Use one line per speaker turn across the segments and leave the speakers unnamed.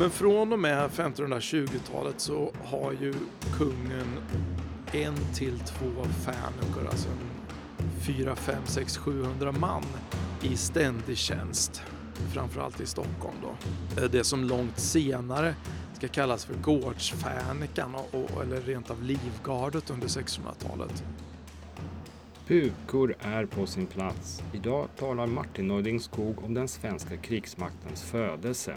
Men från och med 1520-talet så har ju kungen en till två fänukor, alltså fyra, fem, sex, 700 man i ständig tjänst. Framförallt i Stockholm då. Eh, det som långt senare ska kallas för gårdsfänikan eller rent av livgardet under 1600-talet.
Pukor är på sin plats. Idag talar Martin Neuding Skog om den svenska krigsmaktens födelse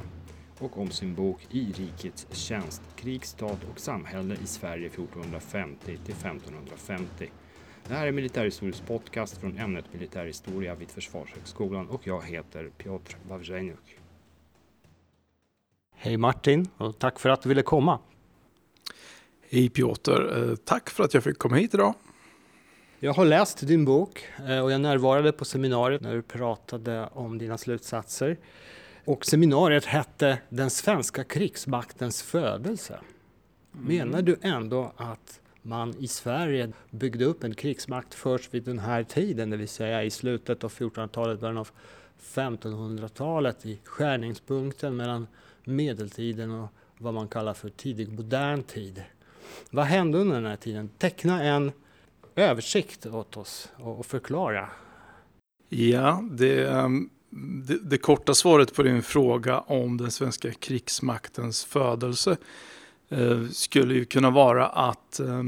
och om sin bok I rikets tjänst, krig, stat och samhälle i Sverige 1450 till 1550. Det här är Militärhistorisk podcast från ämnet militärhistoria vid Försvarshögskolan och jag heter Piotr Wawrzeniuk. Hej Martin och tack för att du ville komma.
Hej Piotr, eh, tack för att jag fick komma hit idag.
Jag har läst din bok eh, och jag närvarade på seminariet när du pratade om dina slutsatser. Och seminariet hette Den svenska krigsmaktens födelse. Mm. Menar du ändå att man i Sverige byggde upp en krigsmakt först vid den här tiden, det vill säga i slutet av 1400-talet, början av 1500-talet, i skärningspunkten mellan medeltiden och vad man kallar för tidig modern tid. Vad hände under den här tiden? Teckna en översikt åt oss och förklara.
Ja, det, ehm, det, det, korta svaret på din fråga om den svenska krigsmaktens födelse eh, skulle ju kunna vara att eh,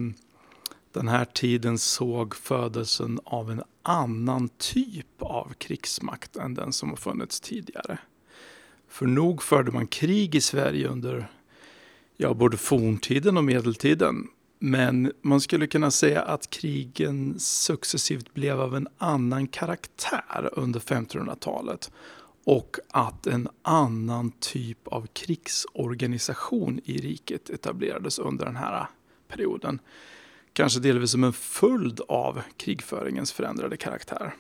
den här tiden såg födelsen av en annan typ av krigsmakt än den som har funnits tidigare. För nog förde man krig i Sverige under ja, både forntiden och medeltiden. Men man skulle kunna säga att krigen successivt blev av en annan karaktär under 1500-talet och att en annan typ av krigsorganisation i riket etablerades under den här perioden. Kanske delvis som en följd av krigföringens förändrade karaktär.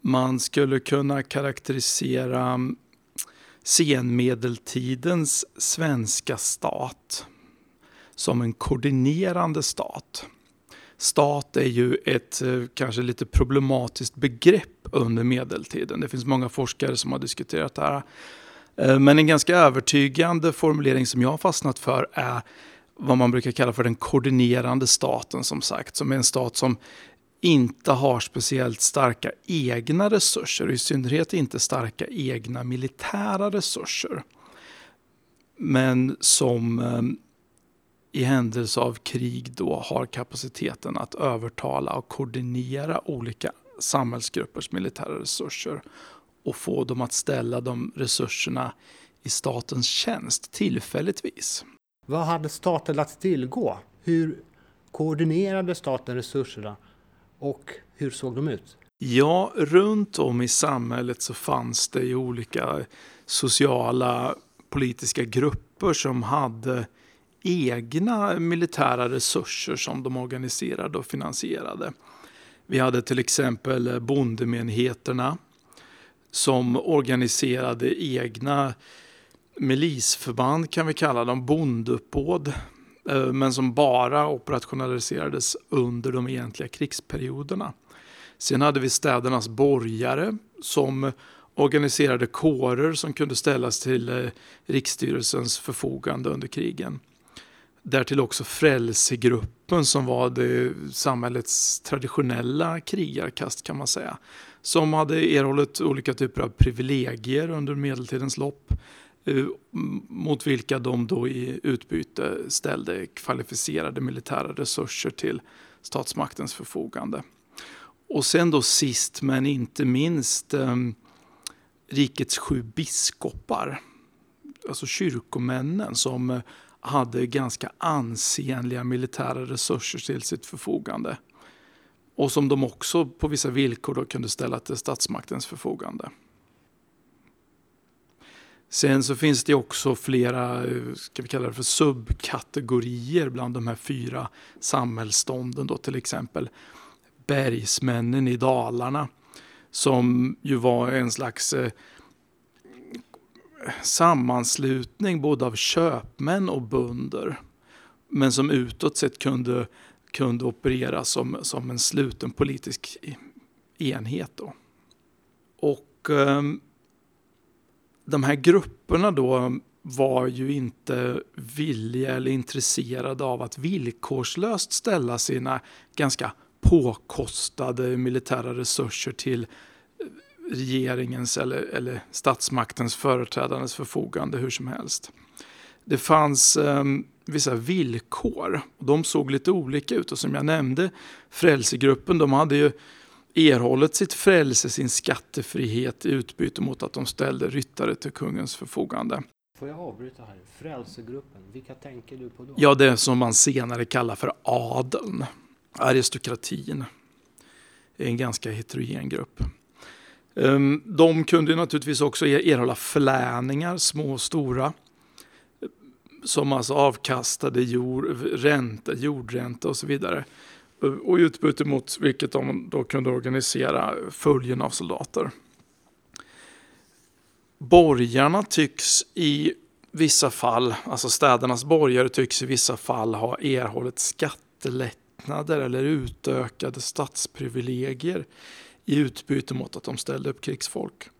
Man skulle kunna karaktärisera senmedeltidens svenska stat som en koordinerande stat. Stat är ju ett eh, kanske lite problematiskt begrepp under medeltiden. Det finns många forskare som har diskuterat det här. Eh, men en ganska övertygande formulering som jag har fastnat för är vad man brukar kalla för den koordinerande staten som sagt. Som är en stat som inte har speciellt starka egna resurser, i synnerhet inte starka egna militära resurser. Men som eh, i händelse av krig då har kapaciteten att övertala och koordinera olika samhällsgruppers militära resurser och få dem att ställa de resurserna i statens tjänst tillfälligtvis.
Vad hade staten att tillgå? Hur koordinerade staten resurserna och hur såg de ut?
Ja, runt om i samhället så fanns det ju olika sociala politiska grupper som hade egna militära resurser som de organiserade och finansierade. Vi hade till exempel Bondemenheterna som organiserade egna milisförband kan vi kalla dem, bonduppbåd, eh, men som bara operationaliserades under de egentliga krigsperioderna. Sen hade vi städernas borgare som organiserade kårer som kunde ställas till eh, riksstyrelsens förfogande under krigen. Därtill också frälsegruppen som var det samhällets traditionella krigarkast kan man säga. Som hade erhållit olika typer av privilegier under medeltidens lopp eh, mot vilka de då i utbyte ställde kvalificerade militära resurser till statsmaktens förfogande. Och sen då sist men inte minst eh, rikets sju biskopar, alltså kyrkomännen som hade ganska ansenliga militära resurser till sitt förfogande. Och som de också på vissa villkor då kunde ställa till statsmaktens förfogande. Sen så finns det också flera, ska vi kalla det för subkategorier bland de här fyra samhällsstånden då till exempel. Bergsmännen i Dalarna som ju var en slags eh, sammanslutning både av köpmän och bönder. Men som utåt sett kunde, kunde operera som, som en sluten politisk enhet. Då. Och eh, de här grupperna då var ju inte villiga eller intresserade av att villkorslöst ställa sina ganska påkostade militära resurser till regeringens eller, eller statsmaktens företrädandes förfogande hur som helst. Det fanns eh, vissa villkor. De såg lite olika ut och som jag nämnde, Frälsegruppen, de hade ju erhållit sitt frälse, sin skattefrihet i utbyte mot att de ställde ryttare till kungens förfogande.
Får jag avbryta här? Frälsegruppen, vilka tänker du på då?
Ja, det som man senare kallar för adeln, aristokratin. Det är en ganska heterogen grupp. Ehm, de kunde naturligtvis också e- erhålla förläningar, små och stora, som alltså avkastade jord, ränta, jordränta och så vidare. Eh, och i utbyte mot vilket de då kunde organisera följen av soldater. Borgarna tycks i vissa fall, alltså städernas borgare tycks i vissa fall ha erhållit skattelättnader eller utökade statsprivilegier i utbyte mot att de ställde upp krigsfolk.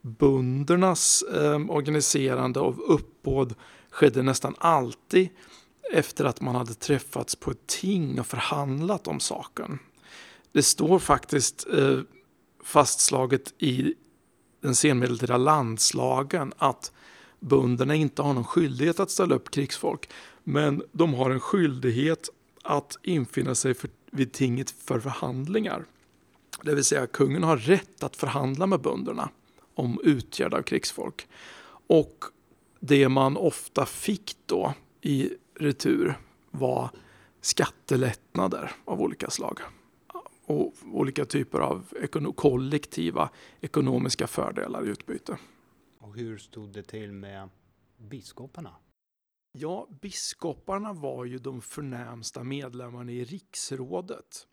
Bundernas eh, organiserande av uppbåd skedde nästan alltid efter att man hade träffats på ett ting och förhandlat om saken. Det står faktiskt eh, fastslaget i den senmedeltida landslagen att bönderna inte har någon skyldighet att ställa upp krigsfolk. Men de har en skyldighet att infinna sig för, vid tinget för förhandlingar. Det vill säga kungen har rätt att förhandla med bönderna om utgärd av krigsfolk. Och det man ofta fick då i retur var skattelättnader av olika slag och olika typer av kollektiva ekonomiska fördelar i utbyte.
Och hur stod det till med biskoparna?
Ja, biskoparna var ju de förnämsta medlemmarna i riksrådet.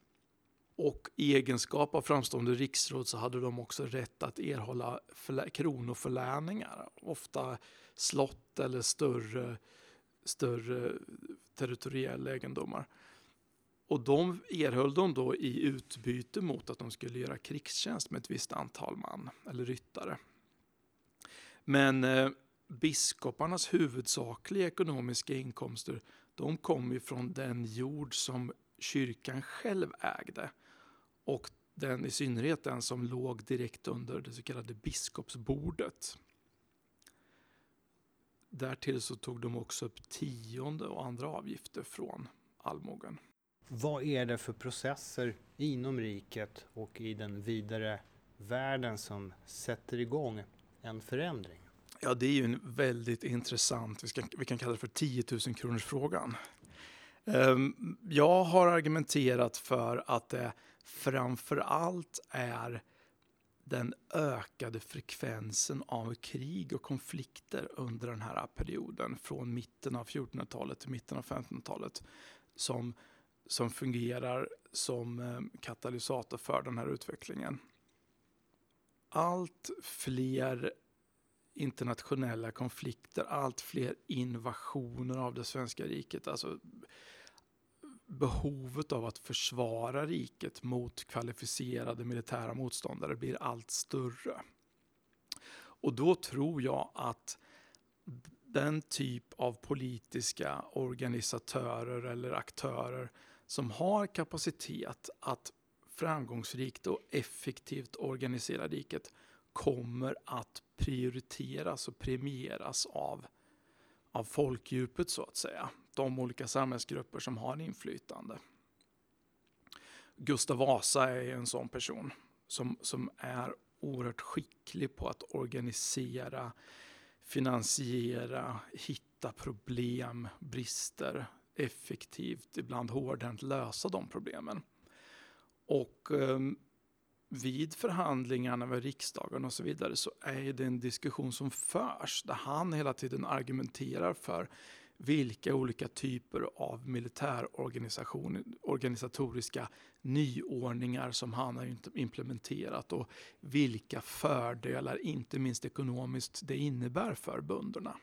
Och i egenskap av framstående riksråd så hade de också rätt att erhålla kronoförläningar. Ofta slott eller större, större territoriella egendomar. Och de erhöll de då i utbyte mot att de skulle göra krigstjänst med ett visst antal man eller ryttare. Men eh, biskoparnas huvudsakliga ekonomiska inkomster de kom ju från den jord som kyrkan själv ägde och den i synnerhet den som låg direkt under det så kallade biskopsbordet. Därtill så tog de också upp tionde och andra avgifter från allmogen.
Vad är det för processer inom riket och i den vidare världen som sätter igång en förändring?
Ja, det är ju en väldigt intressant, vi, ska, vi kan kalla det för 10 000 kronors frågan. Ehm, jag har argumenterat för att det framför allt är den ökade frekvensen av krig och konflikter under den här perioden från mitten av 1400-talet till mitten av 1500-talet som, som fungerar som ehm, katalysator för den här utvecklingen. Allt fler internationella konflikter, allt fler invasioner av det svenska riket, alltså behovet av att försvara riket mot kvalificerade militära motståndare blir allt större. Och då tror jag att den typ av politiska organisatörer eller aktörer som har kapacitet att framgångsrikt och effektivt organisera riket kommer att prioriteras och premieras av, av folkdjupet så att säga de olika samhällsgrupper som har inflytande. Gustav Vasa är en sån person som, som är oerhört skicklig på att organisera, finansiera, hitta problem, brister, effektivt, ibland hårdhänt lösa de problemen. Och ehm, vid förhandlingarna med riksdagen och så vidare så är det en diskussion som förs där han hela tiden argumenterar för vilka olika typer av militärorganisatoriska nyordningar som han har implementerat och vilka fördelar, inte minst ekonomiskt, det innebär för bönderna.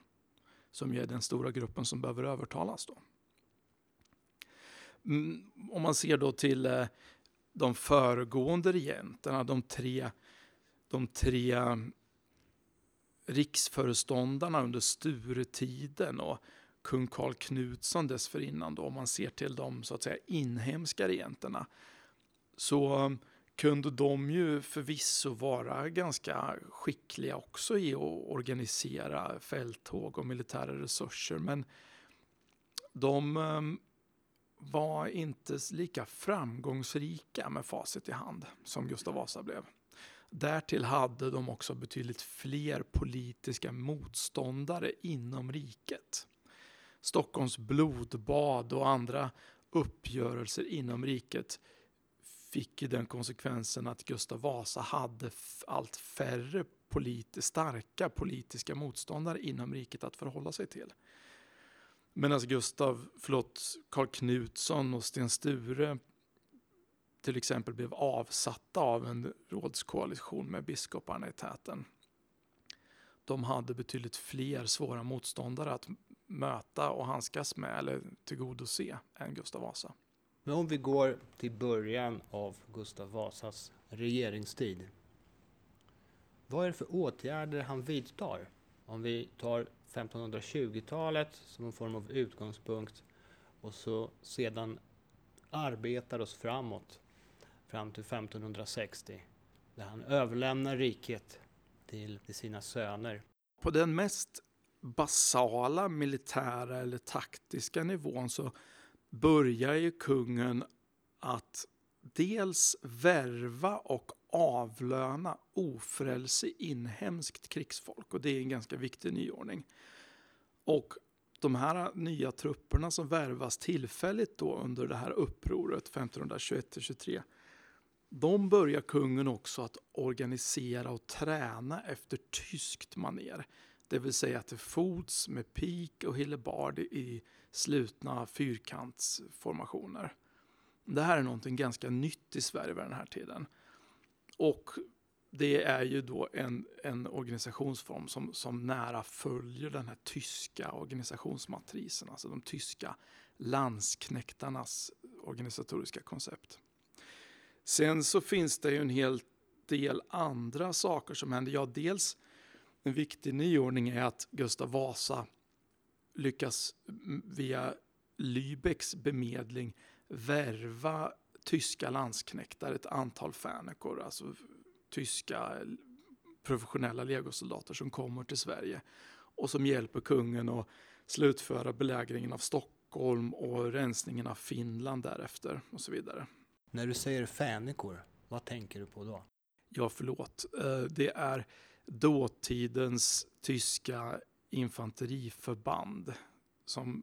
Som ju är den stora gruppen som behöver övertalas. Då. Mm, om man ser då till eh, de föregående regenterna, de tre, de tre mm, riksföreståndarna under Sturetiden och kung Karl Knutsson dessförinnan då, om man ser till de så att säga inhemska regenterna, så mm, kunde de ju förvisso vara ganska skickliga också i att organisera fälttåg och militära resurser, men de mm, var inte lika framgångsrika med facit i hand som Gustav Vasa blev. Därtill hade de också betydligt fler politiska motståndare inom riket. Stockholms blodbad och andra uppgörelser inom riket fick ju den konsekvensen att Gustav Vasa hade allt färre politi starka politiska motståndare inom riket att förhålla sig till. Medan alltså Gustav, förlåt, Karl Knutsson och Sten Sture till exempel blev avsatta av en rådskoalition med biskoparna i täten. De hade betydligt fler svåra motståndare att möta och handskas med eller tillgodose än Gustav Vasa.
Men om vi går till början av Gustav Vasas regeringstid. Vad är det för åtgärder han vidtar? Om vi tar 1520-talet som en form av utgångspunkt och så sedan arbetar oss framåt fram till 1560 där han överlämnar riket till, till sina söner.
På den mest basala militära eller taktiska nivån så börjar ju kungen att dels värva och avlöna ofrälse inhemskt krigsfolk och det är en ganska viktig nyordning. Och de här nya trupperna som värvas tillfälligt då under det här upproret 1521-23 de börjar kungen också att organisera och träna efter tyskt maner. Det vill säga till fots med pik och hillebard i slutna fyrkantsformationer. Det här är någonting ganska nytt i Sverige vid den här tiden. Och det är ju då en, en organisationsform som, som nära följer den här tyska organisationsmatrisen, alltså de tyska landsknektarnas organisatoriska koncept. Sen så finns det ju en hel del andra saker som händer. Ja, dels en viktig nyordning är att Gustav Vasa lyckas via Lübecks bemedling värva tyska landsknektar, ett antal fänekor, alltså tyska professionella legosoldater som kommer till Sverige och som hjälper kungen att slutföra belägringen av Stockholm och rensningen av Finland därefter och så vidare.
När du säger fänikor, vad tänker du på då?
Ja, förlåt. Eh, det är dåtidens tyska infanteriförband som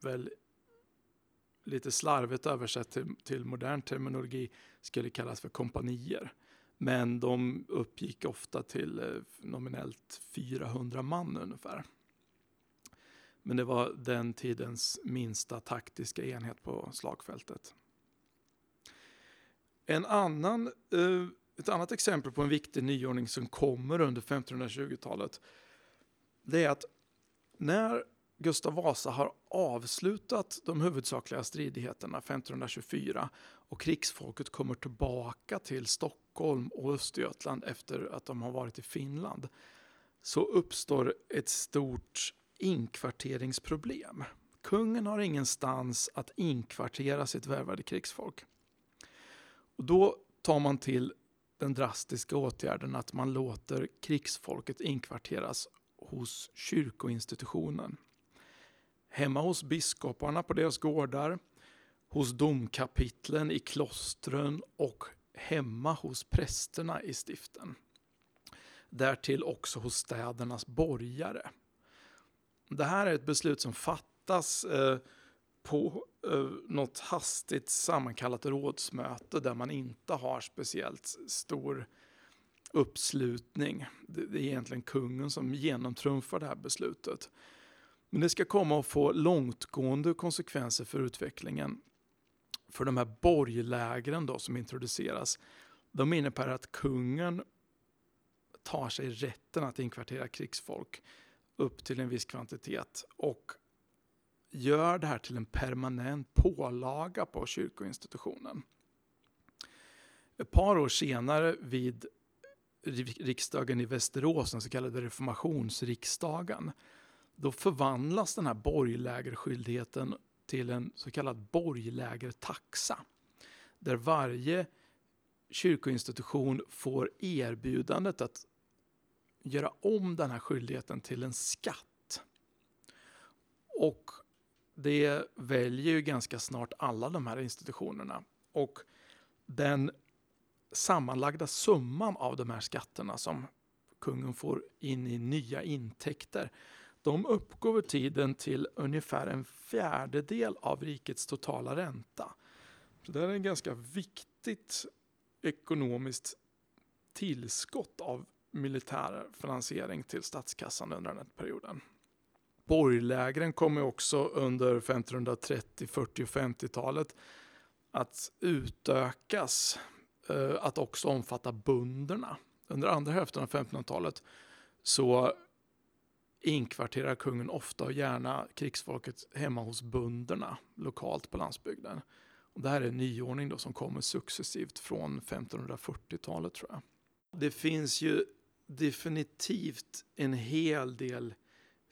väl lite slarvigt översatt till, till modern terminologi skulle kallas för kompanier. Men de uppgick ofta till eh, nominellt 400 man ungefär. Men det var den tidens minsta taktiska enhet på slagfältet. En annan, eh, ett annat exempel på en viktig nyordning som kommer under 1520-talet det är att när Gustav Vasa har avslutat de huvudsakliga stridigheterna 1524 och krigsfolket kommer tillbaka till Stockholm och Östergötland efter att de har varit i Finland så uppstår ett stort inkvarteringsproblem. Kungen har ingenstans att inkvartera sitt värvade krigsfolk. Och då tar man till den drastiska åtgärden att man låter krigsfolket inkvarteras hos kyrkoinstitutionen. Hemma hos biskoparna på deras gårdar, hos domkapitlen i klostren och hemma hos prästerna i stiften. Därtill också hos städernas borgare. Det här är ett beslut som fattas eh, på eh, något hastigt sammankallat rådsmöte där man inte har speciellt stor uppslutning. Det, det är egentligen kungen som genomtrumfar det här beslutet. Men det ska komma att få långtgående konsekvenser för utvecklingen. För de här borglägren då som introduceras, de innebär att kungen tar sig rätten att inkvartera krigsfolk upp till en viss kvantitet och gör det här till en permanent pålaga på kyrkoinstitutionen. Ett par år senare vid riksdagen i Västerås, den så kallade reformationsriksdagen, då förvandlas den här borglägerskyldigheten till en så kallad borglägertaxa. Där varje kyrkoinstitution får erbjudandet att göra om den här skyldigheten till en skatt. Och det väljer ju ganska snart alla de här institutionerna. Och den sammanlagda summan av de här skatterna som kungen får in i nya intäkter, de uppgår över tiden till ungefär en fjärdedel av rikets totala ränta. Så det är en ganska viktigt ekonomiskt tillskott av militär finansiering till statskassan under den här perioden. Borglägren kommer också under 1530, 40 och 50-talet att utökas eh, att också omfatta bunderna. Under andra hälften av 1500-talet så inkvarterar kungen ofta och gärna krigsfolket hemma hos bunderna lokalt på landsbygden. Och det här är en nyordning då som kommer successivt från 1540-talet tror jag. Det finns ju definitivt en hel del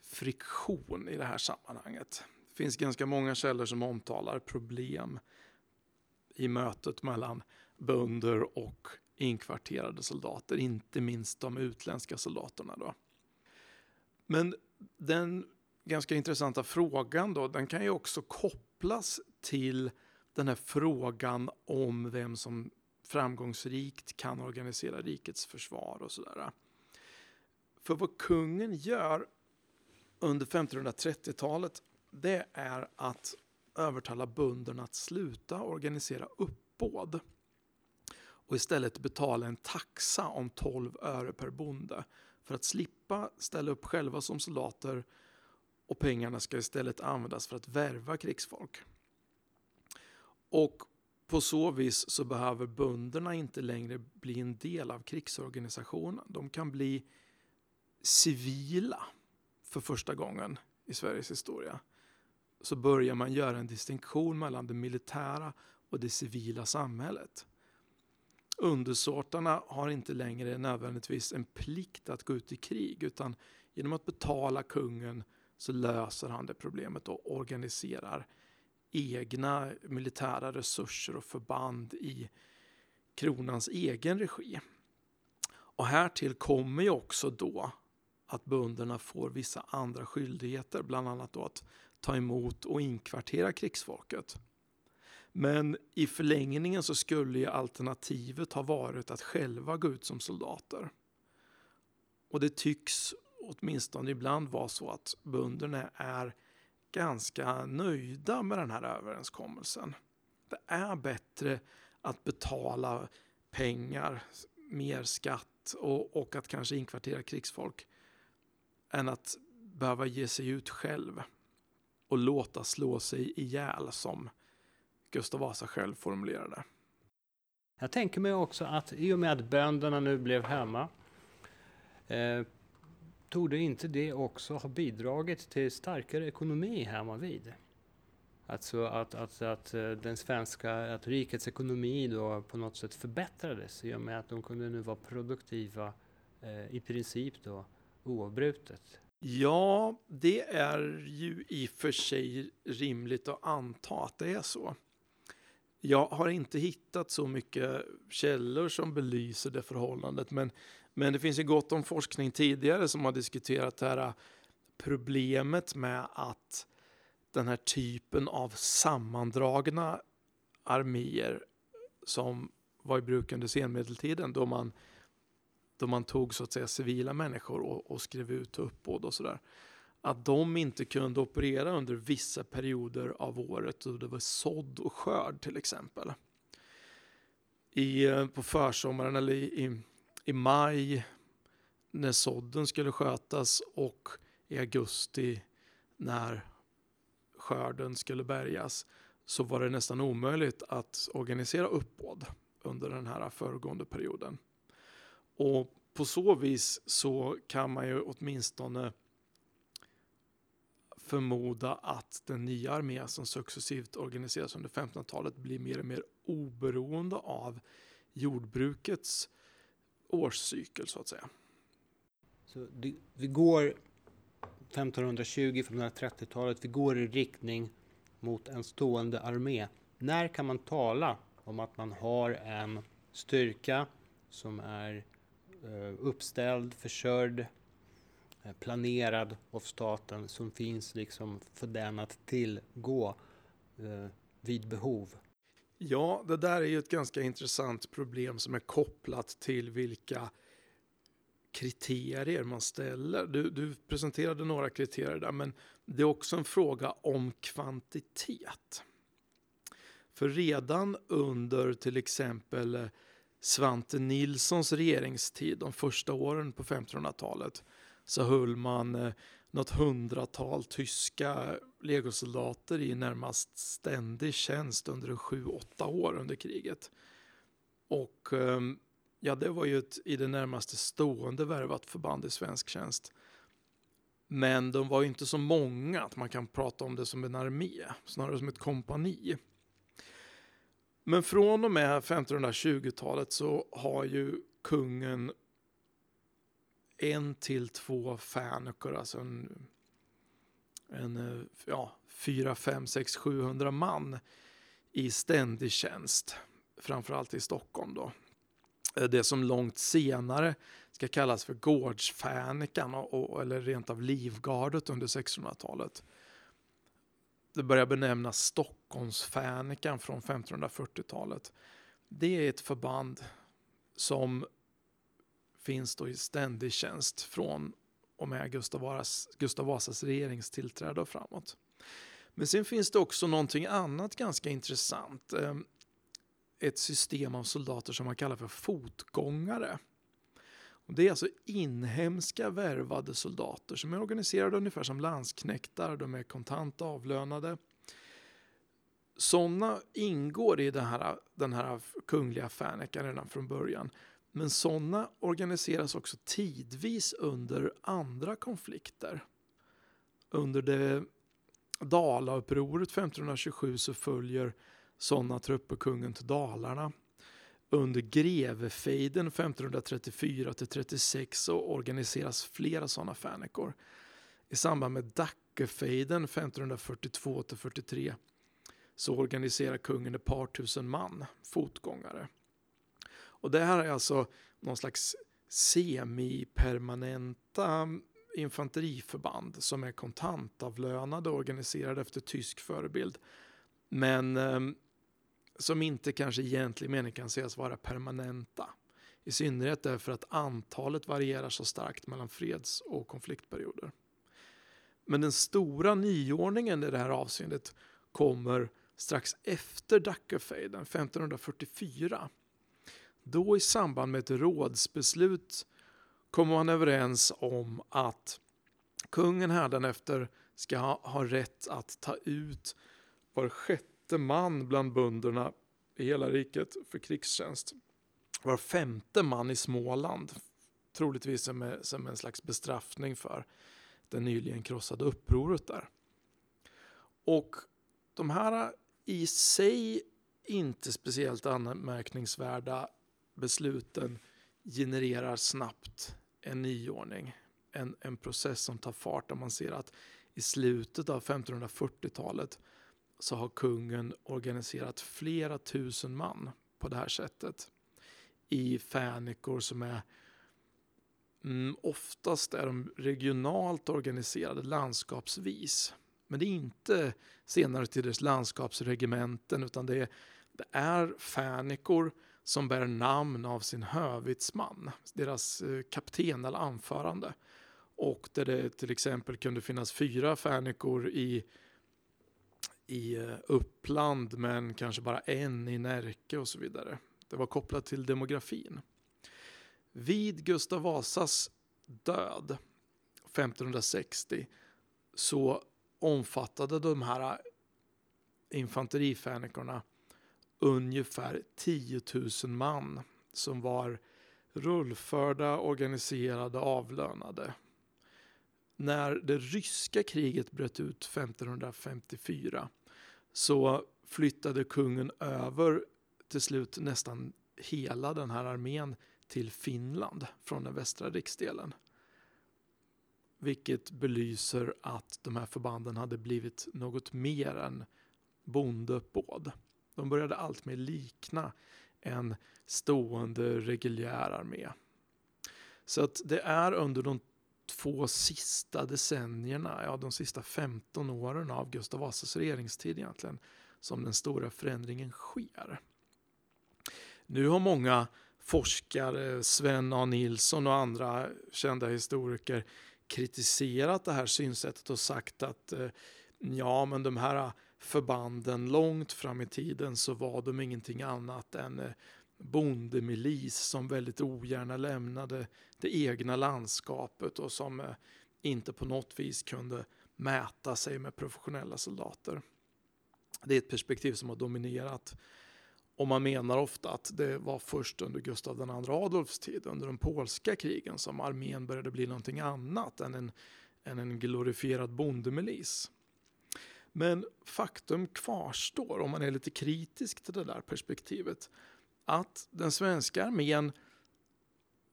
friktion i det här sammanhanget. Det finns ganska många källor som omtalar problem i mötet mellan bönder och inkvarterade soldater, inte minst de utländska soldaterna. Då. Men den ganska intressanta frågan då, den kan ju också kopplas till den här frågan om vem som framgångsrikt kan organisera rikets försvar och sådär. För vad kungen gör under 1530-talet det är att övertala bönderna att sluta organisera uppbåd och istället betala en taxa om 12 öre per bonde för att slippa ställa upp själva som soldater och pengarna ska istället användas för att värva krigsfolk. Och på så vis så behöver bönderna inte längre bli en del av krigsorganisationen. De kan bli civila för första gången i Sveriges historia. Så börjar man göra en distinktion mellan det militära och det civila samhället. Undersåtarna har inte längre nödvändigtvis en plikt att gå ut i krig utan genom att betala kungen så löser han det problemet och organiserar egna militära resurser och förband i kronans egen regi. Och härtill kommer ju också då att bönderna får vissa andra skyldigheter, bland annat då att ta emot och inkvartera krigsfolket. Men i förlängningen så skulle ju alternativet ha varit att själva gå ut som soldater. Och det tycks åtminstone ibland vara så att bönderna är ganska nöjda med den här överenskommelsen. Det är bättre att betala pengar, mer skatt och, och att kanske inkvartera krigsfolk än att behöva ge sig ut själv och låta slå sig ihjäl som Gustav Vasa själv formulerade.
Jag tänker mig också att i och med att bönderna nu blev hemma eh, tog det inte det också ha bidragit till starkare ekonomi hemma vid? Alltså att, att, att eh, den svenska, att rikets ekonomi då på något sätt förbättrades i och med att de kunde nu vara produktiva eh, i princip då oavbrutet.
Ja, det är ju i och för sig rimligt att anta att det är så. Jag har inte hittat så mycket källor som belyser det förhållandet, men, men det finns ju gott om forskning tidigare som har diskuterat det här problemet med att den här typen av sammandragna arméer som var i bruk under senmedeltiden då man, då man tog så att säga civila människor och, och skrev ut uppbåd och sådär att de inte kunde operera under vissa perioder av året då det var sådd och skörd till exempel. I, eh, på försommaren eller i, i, i maj när sådden skulle skötas och i augusti när skörden skulle bärgas så var det nästan omöjligt att organisera uppbåd under den här föregående perioden. Och på så vis så kan man ju åtminstone förmoda att den nya armé som successivt organiseras under 1500-talet blir mer och mer oberoende av jordbrukets årscykel så att säga.
Så det, vi går 1520-1530-talet, vi går i riktning mot en stående armé. När kan man tala om att man har en styrka som är eh, uppställd, försörjd, Eh, planerad av staten som finns liksom för den att tillgå eh, vid behov?
Ja, det där är ju ett ganska intressant problem som är kopplat till vilka kriterier man ställer. Du, du, presenterade några kriterier där, men det är också en fråga om kvantitet. För redan under till exempel eh, Svante Nilssons regeringstid, de första åren på 1500-talet, så höll man eh, något hundratal tyska legosoldater i närmast ständig tjänst under sju, åtta år under kriget. Och ehm, ja, det var ju ett i det närmaste stående värvat förband i svensk tjänst. Men de var inte så många att man kan prata om det som en armé, snarare som ett kompani. Men från och med 1520-talet så har ju kungen en till två fänukor, alltså en, en eh, ja, fyra, fem, sex, 700 man i ständig tjänst, framförallt i Stockholm då. Eh, det som långt senare ska kallas för gårdsfänikan och, eller rent av livgardet under 1600-talet. Det börjar benämnas Stockholmsfänikan från 1540-talet. Det är ett förband som finns då i ständig tjänst från och med Gustav Vasas, Gustav Vasas regeringstillträde och framåt. Men sen finns det också någonting annat ganska intressant. Eh, ett system av soldater som man kallar för fotgångare. Det är alltså inhemska värvade soldater som är organiserade ungefär som landsknektar. De är kontant avlönade. Sådana ingår i den här, den här kungliga fäneken redan från början. Men sådana organiseras också tidvis under andra konflikter. Under det Dalaupproret 1527 så följer sådana trupper kungen till Dalarna. Under grevefejden 1534 36 så organiseras flera sådana fänekor. I samband med Dackefejden 1542 43 så organiserar kungen ett par tusen man, fotgångare. Och det här är alltså någon slags semipermanenta infanteriförband som är kontantavlönade och organiserade efter tysk förebild. Men eh, som inte kanske i egentlig mening kan sägas vara permanenta. I synnerhet därför att antalet varierar så starkt mellan freds och konfliktperioder. Men den stora nyordningen i det här avseendet kommer strax efter Dackefejden 1544 då i samband med ett rådsbeslut kommer man överens om att kungen hädanefter ska ha, rätt att ta ut var sjätte man bland bönderna i hela riket för krigstjänst. Var femte man i Småland, troligtvis som, som en slags bestraffning för det nyligen krossade upproret där. Och de här i sig inte speciellt anmärkningsvärda besluten genererar snabbt en nyordning. En, en process som tar fart där man ser att i slutet av 1540-talet så har kungen organiserat flera tusen man på det här sättet i fänikor som är mm, oftast är de regionalt organiserade landskapsvis. Men det är inte senare tiders landskapsregementen utan det är, det är fänikor som bär namn av sin hövitsman, deras eh, kapten eller anförande. Och där det till exempel kunde finnas fyra fänikor i, i eh, Uppland men kanske bara en i Närke och så vidare. Det var kopplat till demografin. Vid Gustav Vasas död 1560 så omfattade de här eh, infanterifänikorna ungefär 10 000 man som var rullförda, organiserade, avlönade. När det ryska kriget bröt ut 1554 så flyttade kungen över till slut nästan hela den här armén till Finland från den västra riksdelen. Vilket belyser att de här förbanden hade blivit något mer än bondeuppbåd. De började alltmer likna en stående reguljär armé. Så att det är under de två sista decennierna, ja de sista 15 åren av Gustav Vasas regeringstid egentligen, som den stora förändringen sker. Nu har många forskare, Sven A. Nilsson och andra kända historiker kritiserat det här synsättet och sagt att eh, ja, men de här förbanden långt fram i tiden så var de ingenting annat än eh, bondemilis som väldigt ogärna lämnade det egna landskapet och som eh, inte på något vis kunde mäta sig med professionella soldater. Det är ett perspektiv som har dominerat och man menar ofta att det var först under Gustav II Adolfs tid, under de polska krigen, som armén började bli någonting annat än en, än en glorifierad bondemilis. Men faktum kvarstår, om man är lite kritisk till det där perspektivet, att den svenska armén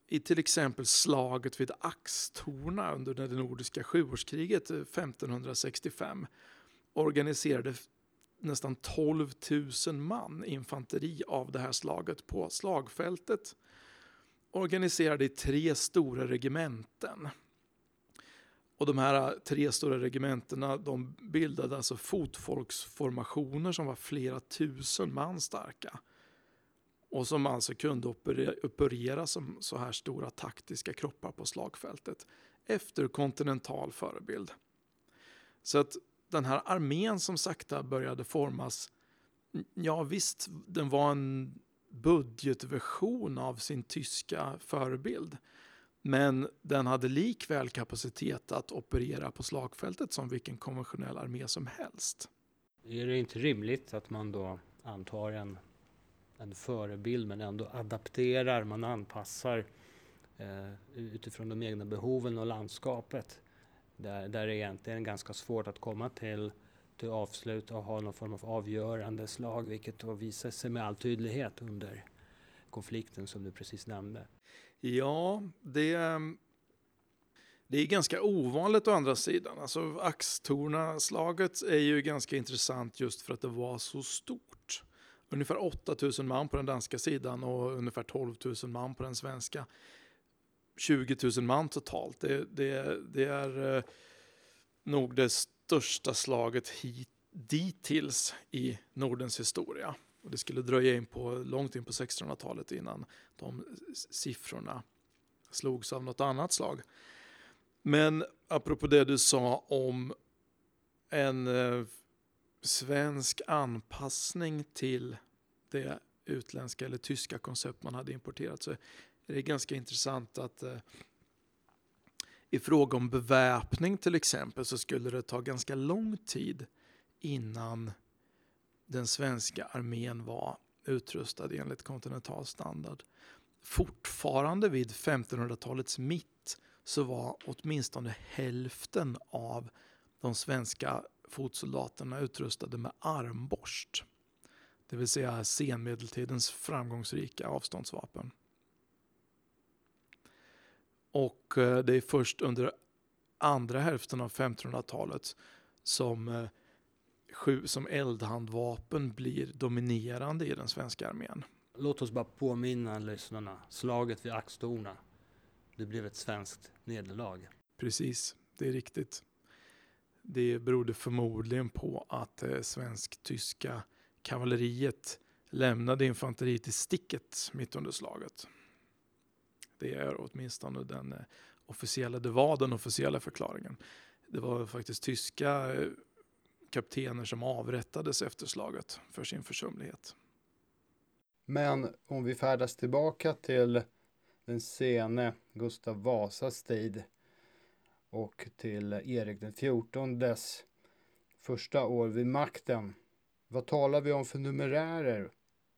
i till exempel slaget vid Axtorna under det nordiska sjuårskriget eh, 1565 organiserade nästan 12 000 man infanteri av det här slaget på slagfältet. Organiserade i tre stora regementen. Och de här tre stora regementena de bildade alltså fotfolksformationer som var flera tusen man starka. Och som alltså kunde operera som så här stora taktiska kroppar på slagfältet efter kontinental förebild. Så att den här armén som sakta började formas, ja visst, den var en budgetversion av sin tyska förebild. Men den hade likväl kapacitet att operera på slagfältet som vilken konventionell armé som helst.
Är det inte rimligt att man då antar en, en förebild men ändå adapterar, man anpassar eh, utifrån de egna behoven och landskapet? Där, där det egentligen är ganska svårt att komma till, till avslut och ha någon form av avgörande slag, vilket då visar sig med all tydlighet under konflikten som du precis nämnde.
Ja, det, ehm, det är ganska ovanligt å andra sidan. Alltså Axtorna-slaget är ju ganska intressant just för att det var så stort. Ungefär 8000 man på den danska sidan och ungefär 12 000 man på den svenska. 20 000 man totalt. Det, det, det är eh, nog det största slaget hit, dittills i Nordens historia. Och det skulle dröja in på, långt in på 1600-talet innan de siffrorna slogs av något annat slag. Men apropå det du sa om en eh, svensk anpassning till det utländska eller tyska koncept man hade importerat så är det ganska intressant att eh, i fråga om beväpning till exempel så skulle det ta ganska lång tid innan den svenska armén var utrustad enligt kontinental standard. Fortfarande vid 1500-talets mitt så var åtminstone hälften av de svenska fotsoldaterna utrustade med armborst. Det vill säga senmedeltidens framgångsrika avståndsvapen. Och eh, det är först under andra hälften av 1500-talet som, eh, eh, som eldhandvapen blir dominerande i den svenska armén.
Låt oss bara påminna lyssnarna. Slaget vid Axtorna. Det blev ett svenskt nederlag.
Precis, det är riktigt. Det berodde förmodligen på att eh, svensk-tyska kavalleriet lämnade infanteriet i sticket mitt under slaget. Det är åtminstone den eh, officiella, det var den officiella förklaringen. Det var faktiskt tyska eh, kaptener som avrättades efter slaget för sin försumlighet.
Men om vi färdas tillbaka till den sene Gustav Vasas tid och till Erik den XIVs första år vid makten. Vad talar vi om för numerärer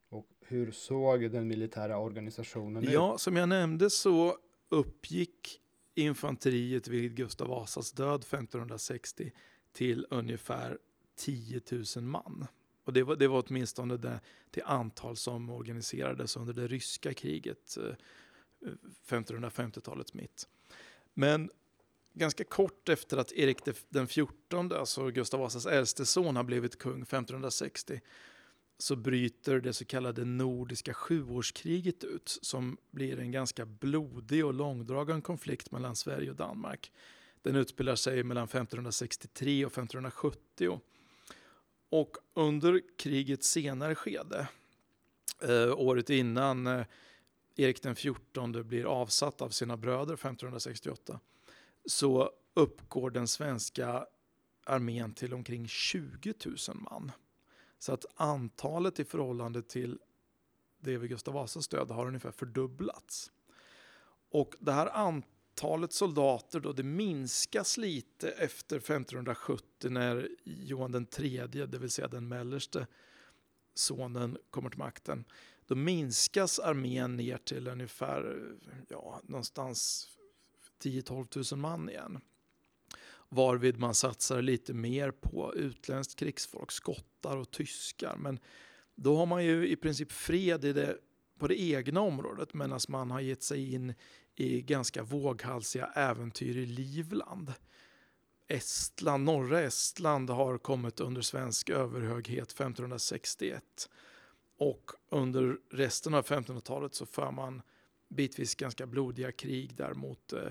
och hur såg den militära organisationen ut?
Ja, som jag nämnde så uppgick infanteriet vid Gustav Vasas död 1560 till ungefär 10 000 man. Och det var, det var åtminstone det, det antal som organiserades under det ryska kriget eh, 1550-talets mitt. Men ganska kort efter att Erik den XIV, alltså Gustav Vasas äldste son, har blivit kung 1560 så bryter det så kallade Nordiska sjuårskriget ut som blir en ganska blodig och långdragen konflikt mellan Sverige och Danmark. Den utspelar sig mellan 1563 och 1570. Och under krigets senare skede, eh, året innan eh, Erik den XIV blir avsatt av sina bröder 1568, så uppgår den svenska armén till omkring 20 000 man. Så att antalet i förhållande till det vid Gustav Vasas död har ungefär fördubblats. Och det här antalet Antalet soldater då, det minskas lite efter 1570 när Johan den tredje, det vill säga den mellerste sonen, kommer till makten. Då minskas armén ner till ungefär ja, någonstans 10-12 000 man igen. Varvid man satsar lite mer på utländskt krigsfolk, skottar och tyskar. Men då har man ju i princip fred i det, på det egna området medan man har gett sig in i ganska våghalsiga äventyr i Livland. Estland, norra Estland har kommit under svensk överhöghet 1561 och under resten av 1500-talet så för man bitvis ganska blodiga krig där mot eh,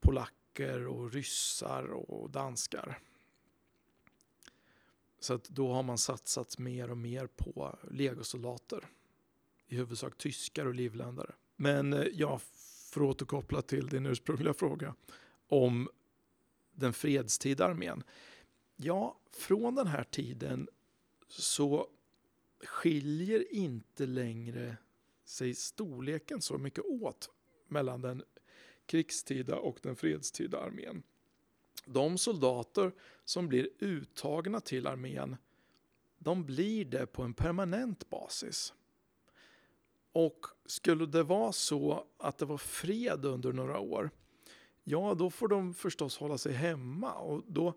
polacker och ryssar och danskar. Så att då har man satsat mer och mer på legosoldater. I huvudsak tyskar och livländare. Men eh, ja, för att återkoppla till din ursprungliga fråga om den fredstida armén. Ja, från den här tiden så skiljer inte längre sig storleken så mycket åt mellan den krigstida och den fredstida armén. De soldater som blir uttagna till armén de blir det på en permanent basis. Och skulle det vara så att det var fred under några år, ja då får de förstås hålla sig hemma och då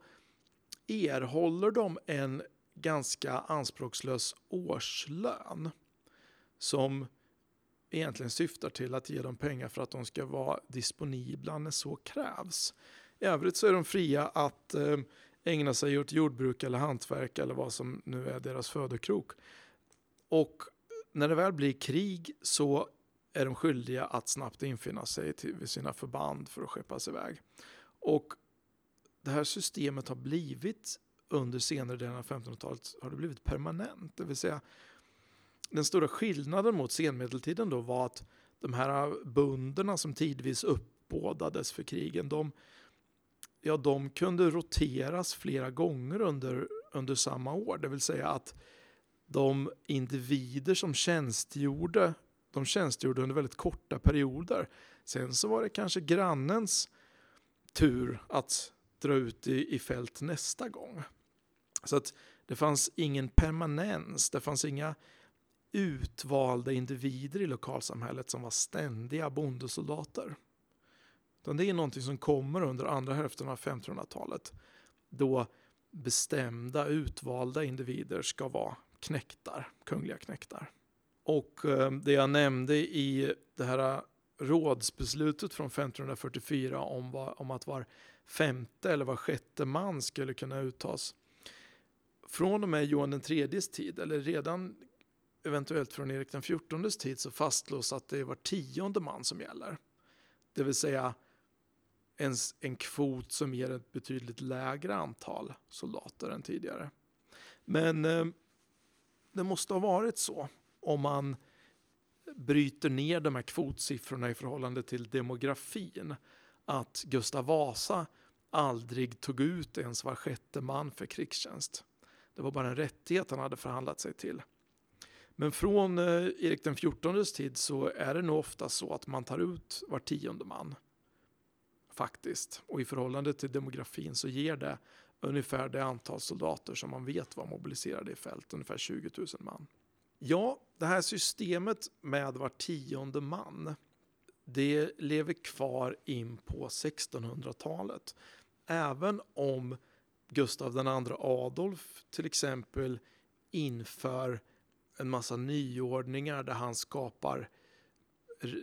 erhåller de en ganska anspråkslös årslön som egentligen syftar till att ge dem pengar för att de ska vara disponibla när så krävs. I övrigt så är de fria att eh, ägna sig åt jordbruk eller hantverk eller vad som nu är deras födokrok. Och när det väl blir krig så är de skyldiga att snabbt infinna sig till sina förband för att skeppas iväg. Och det här systemet har blivit under senare delen av 1500-talet har det blivit permanent. Det vill säga den stora skillnaden mot senmedeltiden då var att de här bunderna som tidvis uppbådades för krigen, de, ja, de kunde roteras flera gånger under, under samma år. Det vill säga att de individer som tjänstgjorde, de tjänstgjorde under väldigt korta perioder. Sen så var det kanske grannens tur att dra ut i, i fält nästa gång. Så att det fanns ingen permanens, det fanns inga utvalda individer i lokalsamhället som var ständiga bondesoldater. Utan det är någonting som kommer under andra hälften av 1500-talet då bestämda utvalda individer ska vara knäktar, kungliga knäktar. Och eh, det jag nämnde i det här rådsbeslutet från 1544 om, om att var femte eller var sjätte man skulle kunna uttas. Från och med Johan den tredjes tid, eller redan eventuellt från Erik XIVs tid så fastslås att det är var tionde man som gäller. Det vill säga en, en kvot som ger ett betydligt lägre antal soldater än tidigare. Men eh, det måste ha varit så om man bryter ner de här kvotsiffrorna i förhållande till demografin. Att Gustav Vasa aldrig tog ut ens var sjätte man för krigstjänst. Det var bara en rättighet han hade förhandlat sig till. Men från eh, Erik den XIVs tid så är det nog ofta så att man tar ut var tionde man. Faktiskt. Och i förhållande till demografin så ger det ungefär det antal soldater som man vet var mobiliserade i fält, ungefär 20 000 man. Ja, det här systemet med var tionde man, det lever kvar in på 1600-talet. Även om Gustav II Adolf till exempel inför en massa nyordningar där han skapar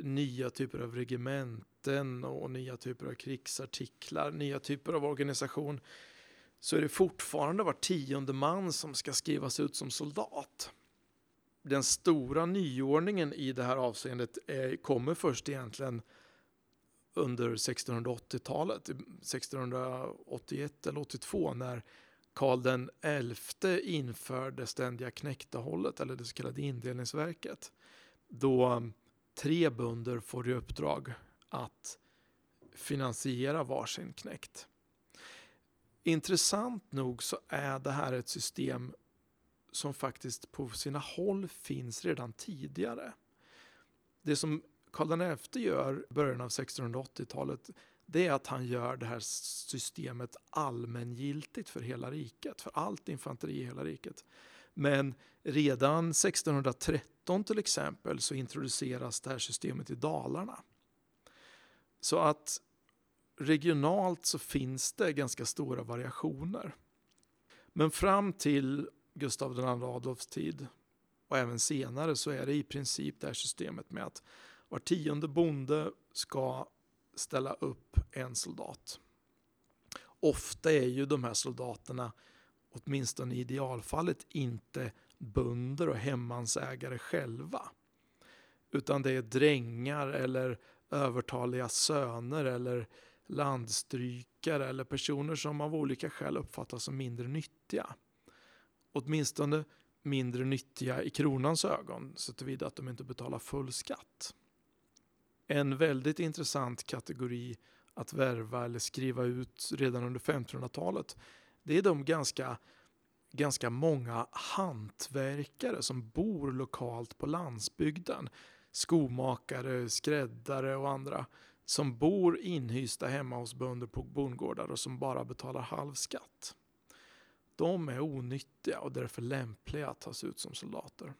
nya typer av regementen och nya typer av krigsartiklar, nya typer av organisation så är det fortfarande var tionde man som ska skrivas ut som soldat. Den stora nyordningen i det här avseendet är, kommer först egentligen under 1680-talet, 1681 eller 82 när Karl den XI införde ständiga knäktahållet eller det så kallade indelningsverket. Då mm, tre bönder får i uppdrag att finansiera varsin knäkt. Intressant nog så är det här ett system som faktiskt på sina håll finns redan tidigare. Det som Karl XI gör i början av 1680-talet det är att han gör det här systemet allmängiltigt för hela riket, för allt infanteri i hela riket. Men redan 1613 till exempel så introduceras det här systemet i Dalarna. Så att regionalt så finns det ganska stora variationer. Men fram till Gustav II Adolfs tid och även senare så är det i princip det här systemet med att var tionde bonde ska ställa upp en soldat. Ofta är ju de här soldaterna, åtminstone i idealfallet, inte bönder och hemmansägare själva. Utan det är drängar eller övertaliga söner eller landstrykare eller personer som av olika skäl uppfattas som mindre nyttiga. Åtminstone mindre nyttiga i kronans ögon så tillvida att de inte betalar full skatt. En väldigt intressant kategori att värva eller skriva ut redan under 1500-talet det är de ganska, ganska många hantverkare som bor lokalt på landsbygden. Skomakare, skräddare och andra som bor inhysta hemma hos bönder på bondgårdar och som bara betalar halv skatt. De är onyttiga och därför lämpliga att tas ut som soldater.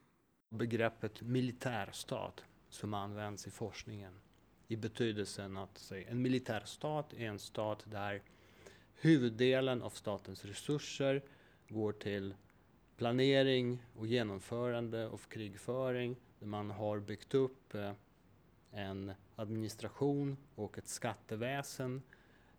Begreppet militärstat som används i forskningen i betydelsen att say, en militärstat är en stat där huvuddelen av statens resurser går till planering och genomförande av krigföring där man har byggt upp eh, en administration och ett skatteväsen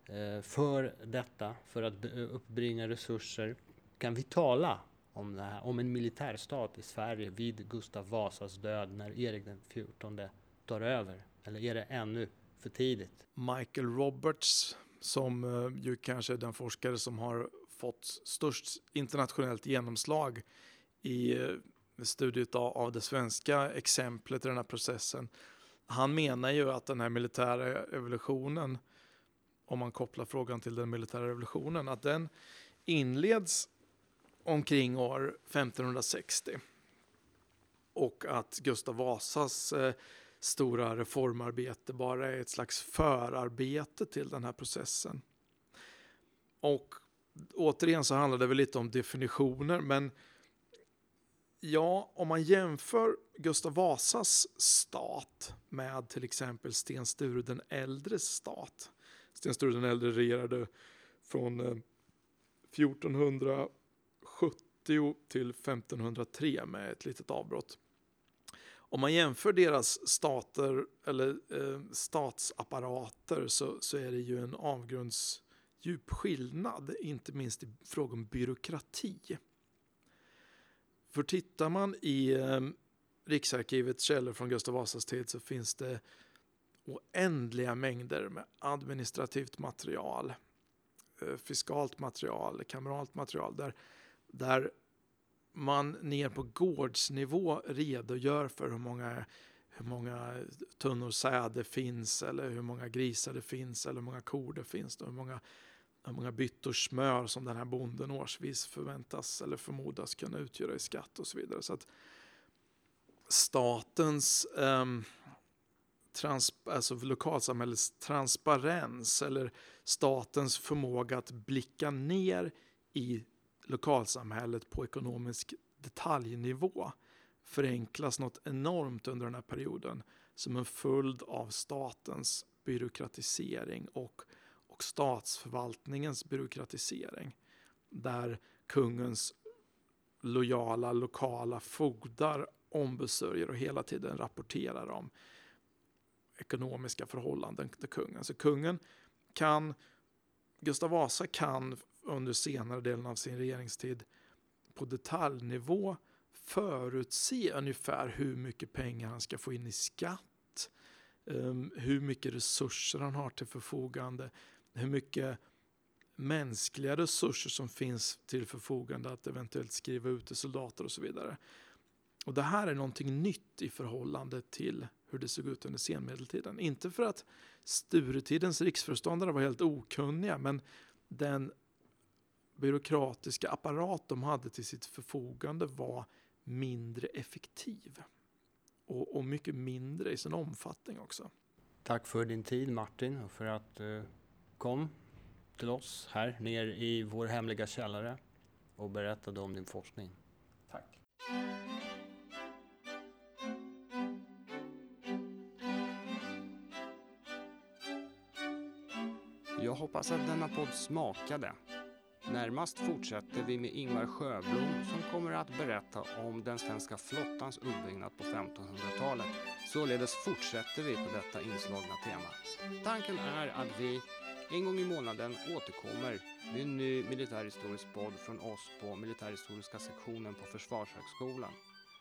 eh, för detta, för att uppbringa resurser. Kan vi tala om, det här, om en militärstat i Sverige vid Gustav Vasas död när Erik den XIV tar över? Eller är det ännu för tidigt?
Michael Roberts, som eh, ju kanske är den forskare som har fått störst internationellt genomslag i eh, studiet av det svenska exemplet i den här processen. Han menar ju att den här militära revolutionen, om man kopplar frågan till den militära revolutionen, att den inleds omkring år 1560. Och att Gustav Vasas eh, stora reformarbete bara är ett slags förarbete till den här processen. Och återigen så handlar det väl lite om definitioner, men ja, om man jämför Gustav Vasas stat med till exempel Sten Sture den äldres stat. Sten Sture den äldre regerade från eh, 1470 till 1503 med ett litet avbrott. Om man jämför deras stater eller eh, statsapparater så, så är det ju en avgrundsdjup skillnad, inte minst i fråga om byråkrati. För tittar man i eh, Riksarkivets källor från Gustav Vasas tid så finns det oändliga mängder med administrativt material, eh, fiskalt material, kameralt material där, där man ner på gårdsnivå redogör för hur många, hur många tunnor säd det finns eller hur många grisar det finns eller hur många kor det finns. Hur många, hur många byttor smör som den här bonden årsvis förväntas eller förmodas kunna utgöra i skatt och så vidare. Så att statens eh, trans, alltså lokalsamhällets transparens eller statens förmåga att blicka ner i lokalsamhället på ekonomisk detaljnivå förenklas något enormt under den här perioden som en följd av statens byråkratisering och, och statsförvaltningens byråkratisering. Där kungens lojala lokala fogdar ombesörjer och hela tiden rapporterar om ekonomiska förhållanden till kungen. Så kungen kan, Gustav Vasa kan under senare delen av sin regeringstid på detaljnivå förutse ungefär hur mycket pengar han ska få in i skatt, um, hur mycket resurser han har till förfogande, hur mycket mänskliga resurser som finns till förfogande att eventuellt skriva ut till soldater och så vidare. Och Det här är någonting nytt i förhållande till hur det såg ut under senmedeltiden. Inte för att Sturetidens riksföreståndare var helt okunniga men den byråkratiska apparat de hade till sitt förfogande var mindre effektiv. Och, och mycket mindre i sin omfattning också.
Tack för din tid Martin och för att uh kom till oss här ner i vår hemliga källare och berättade om din forskning. Tack. Jag hoppas att denna podd smakade. Närmast fortsätter vi med Ingvar Sjöblom som kommer att berätta om den svenska flottans uppbyggnad på 1500-talet. Således fortsätter vi på detta inslagna tema. Tanken är att vi en gång i månaden återkommer med en ny militärhistorisk podd från oss på militärhistoriska sektionen på Försvarshögskolan.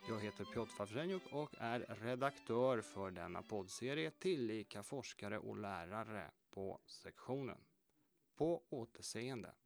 Jag heter Piotr Favrenjuk och är redaktör för denna poddserie, tillika forskare och lärare på sektionen. På återseende.